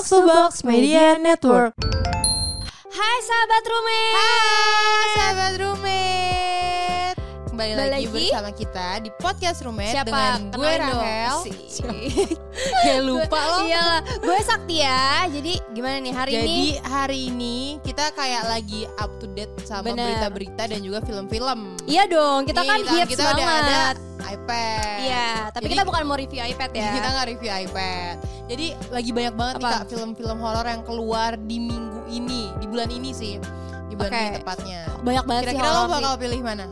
Box to Box Media Network. Hai sahabat roommate. Hai sahabat roommate Kembali lagi, lagi. bersama kita di podcast roommate Siapa? Dengan gue. Rahel Si- Kayak lupa loh Iya lah, gue Saktia. Jadi gimana nih hari Jadi ini? hari ini kita kayak lagi up to date sama berita-berita dan juga film-film Iya dong, kita Nih, kan kita, hits kita banget. udah ada iPad Iya, tapi Jadi- kita bukan mau review iPad ya. Kita nggak review iPad Jadi lagi banyak banget nih Apa? kak film-film horor yang keluar di minggu ini Di bulan ini sih Di bulan Oke. ini tepatnya Banyak banget sih Kira-kira lo sih. bakal pilih mana?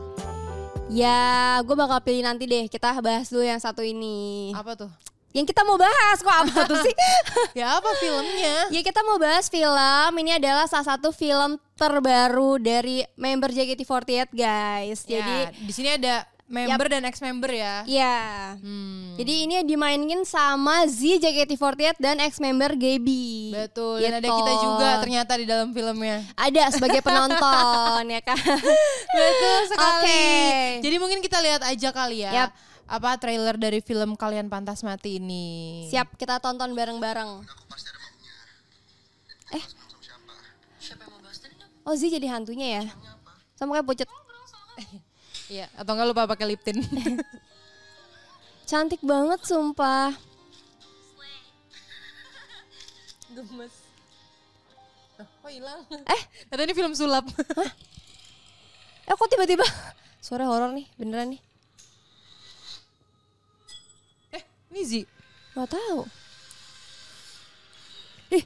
Ya, gue bakal pilih nanti deh. Kita bahas dulu yang satu ini. Apa tuh? Yang kita mau bahas kok apa tuh sih? Ya apa filmnya? ya kita mau bahas film. Ini adalah salah satu film terbaru dari member JKT48 guys. Ya, Jadi di sini ada member dan ex member ya. ya. Hmm. Jadi ini dimainin sama Z JKT48 dan ex member Gaby. Betul. Dan ada Gitu. kita juga ternyata di dalam filmnya. Ada sebagai penonton ya kan. Betul sekali. Oke. Jadi mungkin kita lihat aja kali ya. Yap. Apa trailer dari film Kalian Pantas Mati ini. Siap kita tonton bareng-bareng. Eh. Oh Z jadi hantunya ya? Sama kayak pucet. Iya, atau enggak lupa pakai lip tint. Cantik banget sumpah. Gemes. Oh hilang. Eh. Kata ini film sulap. Eh kok tiba-tiba suara horor nih, beneran nih. eh, ini Zi. Gak tahu. Ih,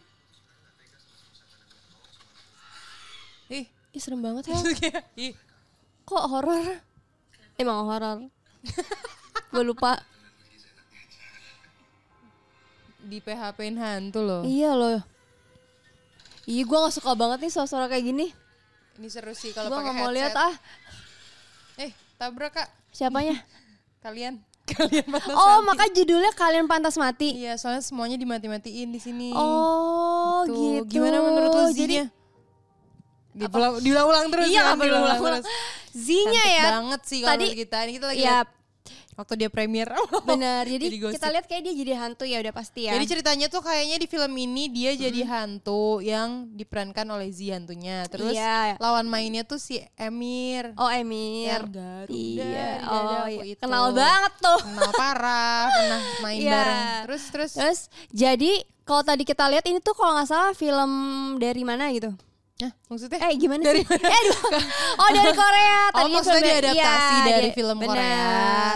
Ih, ih serem banget ya. ih. Kok horor? Emang horor. Gue lupa. Di PHP-in hantu loh. Iya loh. Iya gue gak suka banget nih suara-suara kayak gini. Ini seru sih kalau Gue pakai gak mau lihat headset. ah. Eh, tabrak Kak. Siapanya? Kalian. Kalian pantas Oh mati. maka judulnya kalian pantas mati. Iya, soalnya semuanya dimati-matiin di sini. Oh gitu. Gimana menurut lo Jadi Zinya? Diulang, diulang-ulang terus Iya, kan, diulang-ulang terus. Cantik ya. banget sih kalau Tadi- kita. Ini kita lagi Ya waktu dia premier. bener. Jadi, gosip. kita lihat kayak dia jadi hantu ya udah pasti ya. Jadi ceritanya tuh kayaknya di film ini dia jadi hantu yang diperankan oleh Z hantunya. Terus Iya. lawan mainnya tuh si Emir. Oh Emir. Yang Garuda Iya. Oh iya. itu. Kenal banget tuh. Kenal parah, pernah main Iya. bareng. Terus terus Terus jadi kalau tadi kita lihat ini tuh kalau nggak salah film dari mana gitu? Hah, maksudnya? Eh gimana sih? Eh, oh dari Korea. Oh Tadinya maksudnya film- diadaptasi iya, dari film bener. Korea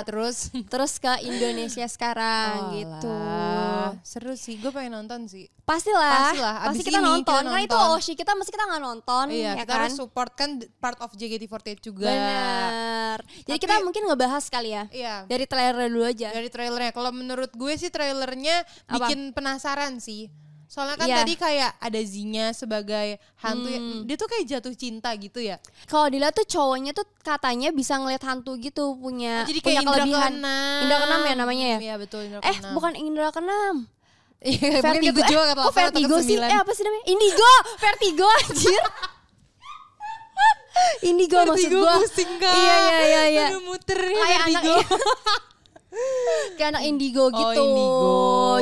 Terus Terus ke Indonesia sekarang Oh gitu. lah, Seru sih, gue pengen nonton sih Pastilah. Pastilah, Pasti abis kita ini nonton. kita Karena itu. Oshi kita mesti kita nggak nonton Iya, ya kita kan? harus support kan part of JKT48 juga Bener. Jadi Tapi- kita mungkin ngebahas kali ya. Iya Dari trailer dulu aja. dari trailernya Kalau menurut gue sih trailernya Apa? bikin penasaran sih Soalnya kan Iya. tadi kayak ada Zinya sebagai hantu ya- Hmm. Dia tuh kayak jatuh cinta gitu ya Kalau dilihat tuh cowoknya tuh katanya bisa ngeliat hantu gitu punya Oh, Jadi punya Indra kelebihan. Keenam Indra Keenam ya namanya ya? Iya betul Indra Eh Keenam. bukan Indra Keenam. Iya, Vertigo. ketujuh, eh, ke kok Vertigo sih? Eh apa sih namanya? Indigo, Vertigo anjir. Indigo, maksud Vertigo gua. pusing kak Iya iya iya iya. Aduh muter nih Kayak anak Vertigo Kayak anak indigo Oh, gitu. indigo.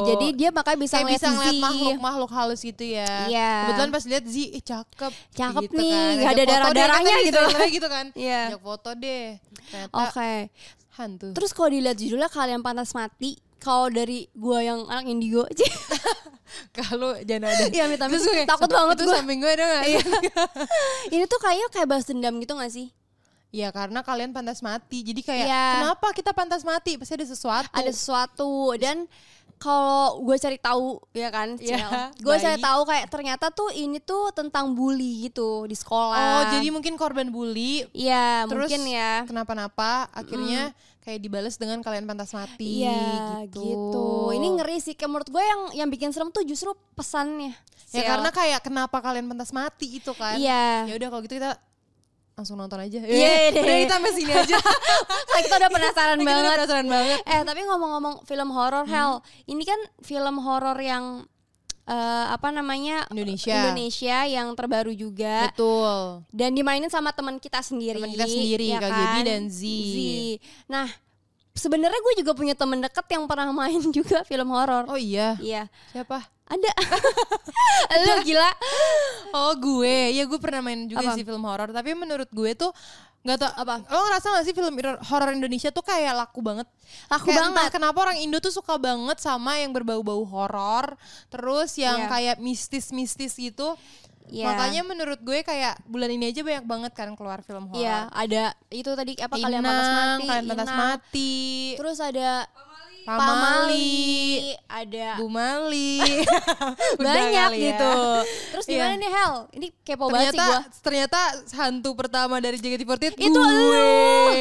Jadi dia makanya bisa Kayak ngeliat bisa ngeliat Zizi. makhluk-makhluk halus gitu ya Iya. Kebetulan pas lihat Zi, ih cakep Cakep gitu nih, kan. ada darah-darahnya gitu. trailernya gitu kan Iya. Ajak foto deh Oke. hantu Terus kalau dilihat judulnya kalian pantas mati. Kalau dari gua yang anak indigo, Kalau jangan ada Iya, gue kayak, Takut banget Itu gue. samping gue ada gak? Iya. ini tuh kayaknya kayak balas dendam gitu gak sih? Iya karena kalian pantas mati Jadi kayak Iya. kenapa kita pantas mati? Pasti ada sesuatu ada sesuatu dan kalau gue cari tahu ya kan Iya, gue cari tahu kayak ternyata tuh ini tuh tentang bully gitu di Oh sekolah jadi mungkin korban bully iya Terus mungkin ya kenapa-napa akhirnya kayak dibales dengan kalian pantas mati iya gitu. gitu. ini ngeri sih Kayak menurut gue yang yang bikin serem tuh justru pesannya Ya Sel. karena kayak kenapa kalian pentas mati itu kan. Iya. Ya udah kalau gitu kita langsung nonton aja. Iya Eh, deh. Udah kita sampai sini aja. Kayak kita udah penasaran Kita banget penasaran banget. eh tapi ngomong-ngomong film horor Hel ini kan film horor yang eh, apa namanya Indonesia. Indonesia yang terbaru juga Betul. dan dimainin sama teman kita sendiri Teman kita sendiri, ya Kak kan? Gaby dan Z. nah sebenarnya gue juga punya temen deket yang pernah main juga film horor Oh iya. iya Siapa? Ada. Lu gila. Oh gue, ya gue pernah main juga Apa? sih film horor. Tapi menurut gue tuh nggak tau Apa? Lo ngerasa gak sih film hor- horor Indonesia tuh kayak laku banget? Laku Kayak banget. Kenapa orang Indo tuh suka banget sama yang berbau-bau horor, terus yang Iya. kayak mistis-mistis gitu. Iya. Makanya menurut gue kayak bulan ini aja banyak banget kan keluar film horor. Iya, ada itu tadi apa kalian pantas mati. Kalian Pantas. Mati, Terus ada Pamali, ada Bu Mali. Banyak ya. gitu. Terus gimana Iya. nih Hel? Ini kepo banget sih ternyata gua. ternyata hantu pertama dari JKT48 Itu gue.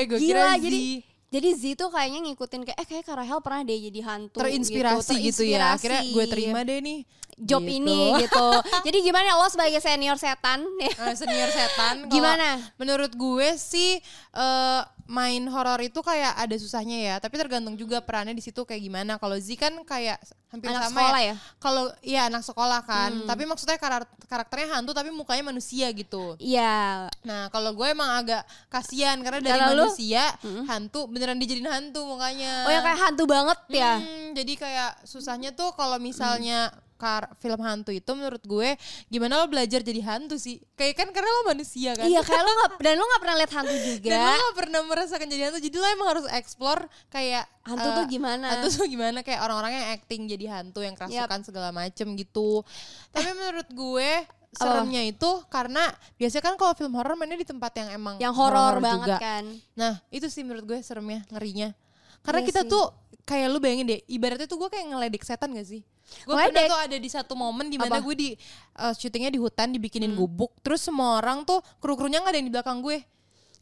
Gue Gila, kira jadi jadi Z tuh kayaknya ngikutin kayak eh kayak Karahel pernah deh jadi hantu terinspirasi gitu, ya. Akhirnya gue terima deh nih job Gitu. ini gitu. jadi gimana lo sebagai senior setan? Eh, senior setan. Gimana? Menurut gue sih eh, main horor itu kayak ada susahnya ya. Tapi tergantung juga perannya di situ kayak gimana. Kalau Z kan kayak hampir Anak sama sekolah ya. ya? Hmm. Kalau iya anak sekolah kan. Tapi maksudnya karakternya hantu tapi mukanya manusia gitu. Iya. Nah kalau gue emang agak kasihan karena dari Kalau lu? manusia hantu beneran dijadiin hantu mukanya. Oh yang kayak hantu banget ya? Hmm, jadi kayak susahnya tuh kalau misalnya kar- film hantu itu menurut gue gimana lo belajar jadi hantu sih? Kayak kan karena lo manusia kan. Iya kayak lo gak, dan lo gak pernah lihat hantu juga. Dan lo gak pernah merasakan jadi hantu. Jadi lo emang harus explore kayak Hantu eh, tuh gimana? Hantu tuh gimana kayak orang-orang yang acting jadi hantu yang kerasukan segala macem gitu. Tapi menurut gue seremnya itu karena biasanya kan kalau film horor mainnya di tempat yang emang yang horor banget juga. kan. Nah itu sih menurut gue seremnya, ngerinya. Karena Iya kita sih. tuh kayak lu bayangin deh, ibaratnya tuh gue kayak ngeledek setan gak sih? Gue pernah tuh ada di satu momen di mana Apa? Hmm. gue di uh, syutingnya di hutan dibikinin gubuk, terus semua orang tuh kru-krunya nggak ada yang di belakang gue.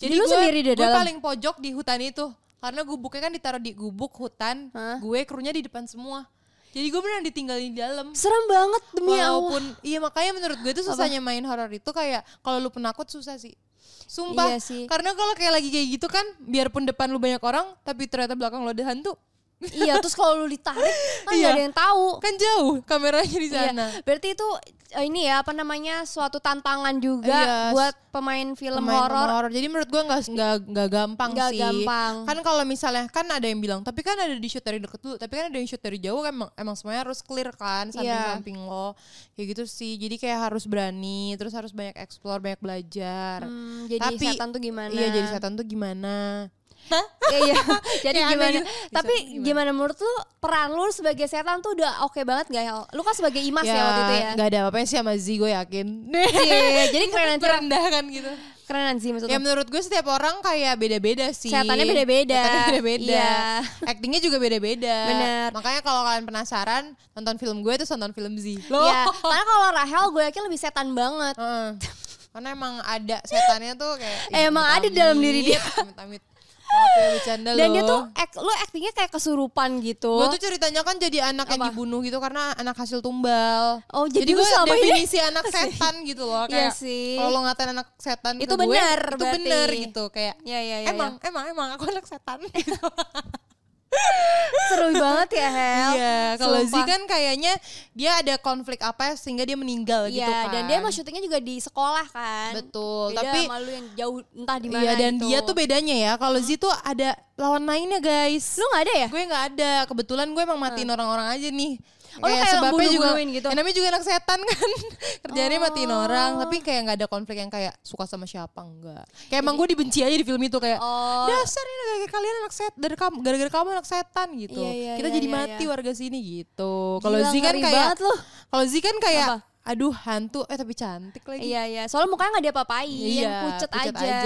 Jadi lu gue, sendiri di gue dalam? paling pojok di hutan itu, karena gubuknya kan ditaruh di gubuk hutan, Hah? gue krunya di depan semua. Jadi gue beneran ditinggalin di dalam. Serem banget demi Allah. Walaupun iya makanya menurut gue tuh susahnya main horor itu kayak kalau lu penakut susah sih. Sumpah. Iya sih. Karena kalau kayak lagi kayak gitu kan biarpun depan lu banyak orang tapi ternyata belakang lu ada hantu. iya, terus kalau lu ditarik kan Iya. gak ada yang tahu. Kan jauh kameranya di Iya, sana. berarti itu ini ya apa namanya suatu tantangan juga Iya, buat pemain film horor. Jadi menurut gue nggak nggak gampang Nggak sih. gampang. Kan kalau misalnya kan ada yang bilang, tapi kan ada di shoot dari deket dulu, tapi kan ada yang shoot dari jauh kan emang, emang semuanya harus clear kan samping-samping lo. Kayak gitu sih. Jadi kayak harus berani, terus harus banyak explore, banyak belajar. Hmm, jadi Tapi- setan tuh gimana? Iya jadi setan tuh gimana? Iya, iya. jadi Kayak gimana? aneh gitu. Tapi gimana? gimana menurut lu peran lu sebagai setan tuh udah oke banget gak Hel? Lu kan sebagai Imas ya, waktu itu ya. Gak ada apa-apa sih sama Z gue yakin. Iya, iya, jadi kerenan sih. Merendahkan gitu. Kerenan sih Ya maksudnya. menurut gue setiap orang kayak beda-beda sih. Setannya beda-beda. Setannya beda-beda. Iya. Actingnya juga beda-beda. Bener. Makanya kalau kalian penasaran nonton film gue terus nonton film Z. Loh. Iya, karena kalau Rahel gue yakin lebih setan banget. Heeh. Karena emang ada setannya tuh kayak Eh, emang ada dalam diri dia. Amit-amit. Maaf ya bercanda Dan loh. dia tuh act, lu actingnya kayak kesurupan gitu. Gue tuh ceritanya kan jadi anak yang Apa? dibunuh gitu karena anak hasil tumbal. Oh, jadi lu gue selama ini- definisi anak setan gitu loh Iya kayak sih. kalau lo ngatain anak setan Itu benar itu bener gitu kayak Iya, iya, iya, emang emang emang aku anak setan gitu. Seru banget ya Hel. Iya, kalau Z Sumpah. kan kayaknya dia ada konflik apa sehingga dia meninggal Iya, gitu kan. dan dia mah syutingnya juga di sekolah kan. Betul, Beda tapi sama lu yang jauh entah di mana Iya dan gitu. dia tuh bedanya ya. Kalau Z tuh ada lawan mainnya guys. Lu gak ada ya? Gue nggak ada. Kebetulan gue emang matiin orang-orang aja nih. Oh, lu kayak sebabnya juga, gitu? ya namanya juga anak setan kan. Kerjanya matiin Oh. orang. Tapi kayak nggak ada konflik yang kayak suka sama siapa enggak. Kayak emang gue dibenci aja di film itu kayak. Oh. Dasar ini gara-gara kalian anak set dari kamu gara-gara kamu anak setan gitu. Iya, iya, Kita iya, jadi iya, mati iya. warga sini gitu. Kalau Z kan ngeri kayak. Kalau Z kan kayak Apa? aduh hantu eh tapi cantik lagi. Iya iya, soalnya mukanya gak diapa-apain, Iya, pucet, aja.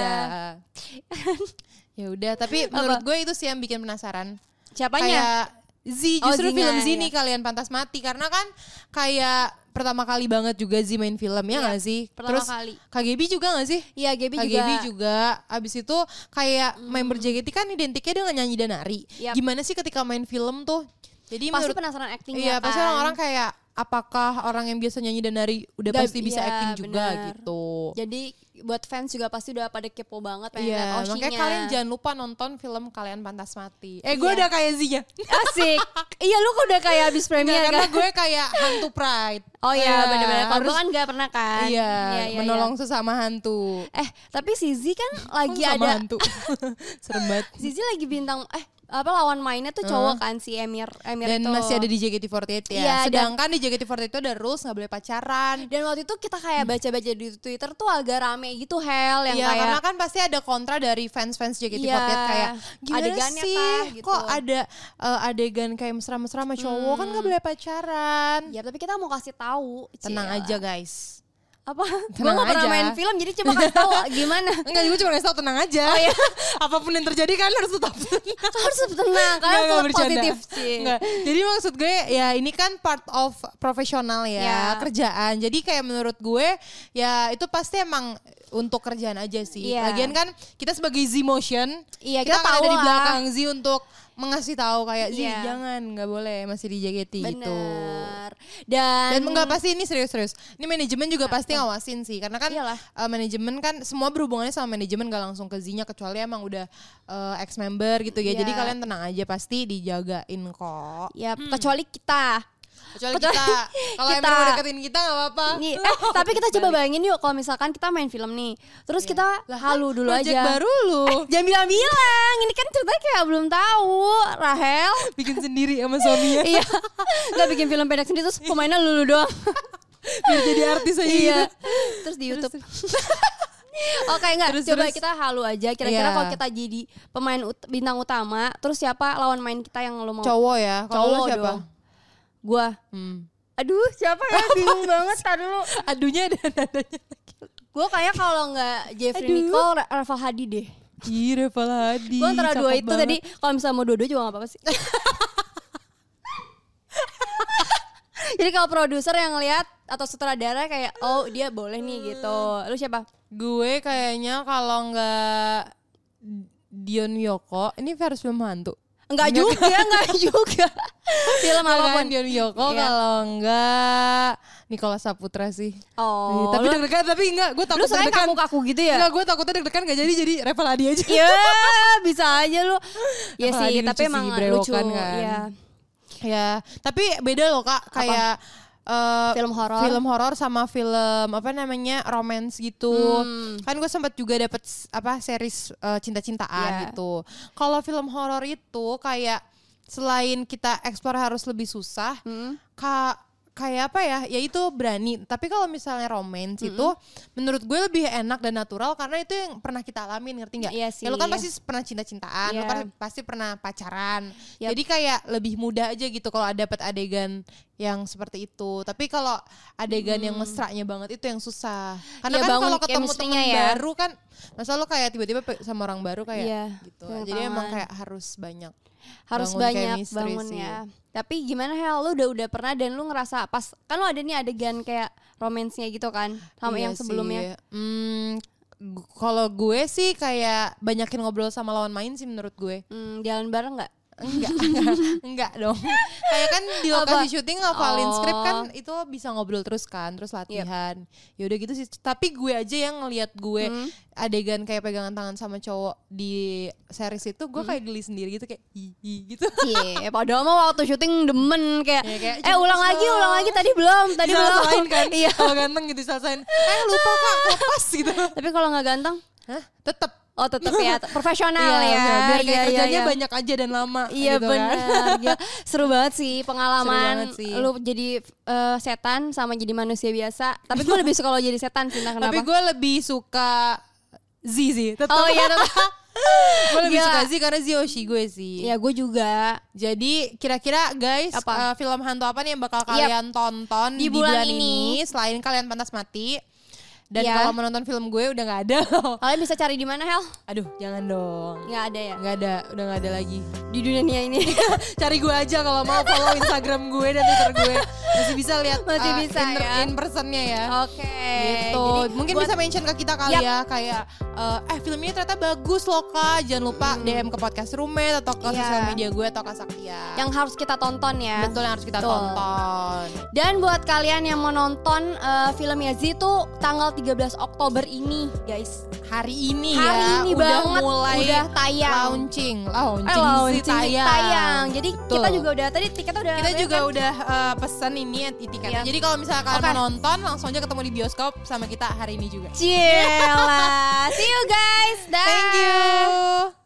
ya udah, tapi menurut gue itu sih yang bikin penasaran. Siapanya? Kayak Z, Oh, justru Z-nya, film Z iya. nih kalian pantas mati karena kan kayak pertama kali banget juga Z main film ya Iya, gak sih? pertama Terus kali. KGB juga gak sih? Iya, Gaby juga. KGB juga. Abis itu kayak member JKT kan identiknya dengan nyanyi dan nari. Yap. Gimana sih ketika main film tuh? Jadi Pasti menurut penasaran actingnya Iya, kan. pasti orang-orang kayak apakah orang yang biasa nyanyi dan nari udah Gak- pasti bisa iya, acting juga bener. gitu. Jadi buat fans juga pasti udah pada kepo banget pengen lihat Iya, Oshinya. makanya kalian jangan lupa nonton film kalian pantas mati. Eh, gue Iya. udah kayak Zia. Asik. iya lu kok udah kayak habis Enggak, premier karena kan? gue kayak hantu pride. Oh iya Nah, bener-bener. Kalau gue kan gak pernah kan. Iya, iya, menolong sesama hantu. Eh tapi si Z kan lagi Sama ada hantu. Serem banget. Zizi lagi bintang eh apa lawan mainnya tuh cowok kan si Emir Emir Dan itu. masih ada di JKT48 ya. Iya, dan- Sedangkan di JKT48 itu ada rules nggak boleh pacaran. dan waktu itu kita kayak baca-baca di Twitter tuh agak rame gitu Hel yang Iya, kayak karena kan pasti ada kontra dari fans-fans JKT48 Iya, kayak gimana adegannya sih kah, gitu. kok ada eh, adegan kayak mesra-mesra sama cowok kan nggak boleh pacaran. ya tapi kita mau kasih tahu Tenang Cielah. aja guys. apa gue Tenang gak pernah aja. main film jadi coba kasih tahu gimana Enggak, gue cuma ngasih tau tenang aja. Oh, iya. Apa pun yang terjadi kan harus tetap tenang. harus tenang Nggak, kalian tetap bercanda. positif sih Nggak. Jadi maksud gue ya ini kan part of profesional ya, Ya. kerjaan. Jadi kayak menurut gue ya itu pasti emang untuk kerjaan aja sih. Iya. Lagian kan kita sebagai Z Motion, Iya, kita, kita tahu ada di belakang Z untuk mengasih tahu kayak Z Iya. jangan nggak boleh masih di JKT gitu. dan, Dan enggak pasti ini serius-serius. Ini manajemen juga pasti ngawasin sih karena kan Iyalah. eh, manajemen kan semua berhubungannya sama manajemen gak langsung ke Z-nya kecuali emang udah eh, ex member gitu ya. Iya. Jadi kalian tenang aja pasti dijagain kok. ya kecuali kita Kecuali kita kalau kita. emang mau deketin kita nggak apa-apa. Nih, eh tapi kita coba bayangin yuk kalau misalkan kita main film nih, terus kita Lah, halu dulu project aja. baru lu Jangan bilang-bilang, ini kan ceritanya kayak belum tahu, Rahel. bikin sendiri sama suaminya iya, nggak bikin film pendek sendiri terus pemainnya lulu doang. biar jadi artis aja iya, gitu. terus di YouTube. Oke enggak, Terus, coba terus. kita halu aja. Kira-kira Iya. kalau kita jadi pemain ut- bintang utama, terus siapa lawan main kita yang lo mau? Cowok ya. Kalau Cowok siapa? dong. Gua. Hmm. Aduh, siapa ya? Bingung banget. Tar dulu. Adunya ada nadanya lagi. Gue kayak kalau nggak Jeffrey Aduh. Nicole, Ra- Rafa Hadi deh. Ih, Reval Hadi. Gue antara dua itu banget. tadi kalau misalnya mau dua-dua juga gak apa-apa sih. Jadi kalau produser yang ngeliat atau sutradara kayak oh dia boleh nih gitu. Lu siapa? Gue kayaknya kalau nggak Dion Yoko, ini versi film hantu. Enggak juga, enggak juga. Film kan, apa pun. Dion Yoko Iya. kalau enggak Nikola Saputra sih. Oh, tapi lu, deg-degan tapi enggak, gue lu takut deg-degan. kaku-kaku gitu ya? Enggak, gue takutnya deg-degan gak jadi jadi Reval Hadi aja. Iya, bisa aja lu. Ya Rafa sih, tapi emang lucu. kan. Iya. Ya, tapi beda loh kak, kayak eh, Film horor. film horor sama film apa namanya romance gitu. Hmm. Kan gue sempat juga dapet apa series eh, cinta-cintaan Iya. gitu. Kalau film horor itu kayak selain kita eksplor harus lebih susah, Hmm. ka- kayak apa ya? Ya itu berani. Tapi kalau misalnya romance itu menurut gue lebih enak dan natural karena itu yang pernah kita alamin, ngerti nggak? Iya Ya lu kan sih. pasti pernah cinta-cintaan, lu Iya. kan pasti pernah pacaran. Yap. Jadi kayak lebih mudah aja gitu kalau ada dapat adegan yang seperti itu. Tapi kalau adegan yang mesranya banget itu yang susah. Karena Iya, kan kalau ketemu temen ya. baru kan masa lu kayak tiba-tiba sama orang baru kayak Iya, gitu. pegang Jadi emang kayak harus banyak harus bangun banyak bangun sih. ya. Tapi gimana Hel, lu udah udah pernah dan lu ngerasa pas kan lu ada nih adegan kayak romansnya gitu kan sama Iya yang sebelumnya. sih. Hmm, kalau gue sih kayak banyakin ngobrol sama lawan main sih menurut gue. Hmm, jalan bareng nggak? Enggak, enggak, enggak dong. Kayak kan di lokasi Apa? syuting ngafalin Oh. skrip kan itu bisa ngobrol terus kan, terus latihan. Ya udah gitu sih. Tapi gue aja yang ngelihat gue Hmm. adegan kayak pegangan tangan sama cowok di series itu, gue kayak geli sendiri gitu kayak hihi gitu. Cie, padahal mah waktu syuting demen kayak, Ya, kayak, eh ulang "Cepet lagi, dong." ulang lagi tadi belum, tadi belum. Disalahin kan, Iya. kalau ganteng gitu disalahin. Eh lupa kak, lepas gitu. Tapi kalau nggak ganteng, Hah? Tetep. Oh tetap ya profesional Iya, ya. bener. biar kayak Iya, iya, kerjanya iya. banyak aja dan lama Iya gitu kan. benar. Gila, Seru banget sih Seru pengalaman banget sih. lu jadi eh, setan sama jadi manusia biasa. Tapi gue lebih suka lo jadi setan sih, kenapa. Tapi gue lebih suka Z sih, tetap. Oh iya tetap. gue lebih Gila. suka Z karena Z Oshi gue sih. Ya gue juga. Jadi kira-kira guys Apa? eh, film hantu apa nih yang bakal Yap. kalian tonton di, Di bulan, bulan ini. ini. selain kalian pantas mati. Dan Ya. kalau menonton film gue udah nggak ada. Kalian bisa cari di mana Hel? Aduh, jangan dong. Nggak ada ya. Nggak ada, udah nggak ada lagi. Di dunia ini. Cari gue aja kalau mau follow Instagram gue dan Twitter gue. Masih bisa lihat Masih eh, bisa in, ya. in personnya ya. Oke. gitu. Jadi Mungkin buat- bisa mention ke kita kali Yap. ya kayak eh, eh film ini ternyata bagus loh kak jangan lupa DM ke podcast roommate atau ke Hmm. Iya. sosial media gue atau kak Saktia Yang harus kita tonton ya. betul yang harus kita Betul. tonton Dan buat kalian yang mau nonton eh, filmnya Z tuh tanggal 13 Oktober ini, guys. hari ini Hari ya ini udah banget mulai udah tayang. launching launching, Eh, sih launching, tayang. tayang. Jadi kita Betul. juga udah tadi tiketnya udah kita juga kan? udah eh, pesan ini ya tiketnya. Iya. Jadi kalau misalnya kalian Oke. mau nonton langsung aja ketemu di bioskop sama kita hari ini juga. Cielah. See you guys. Dah. Thank you.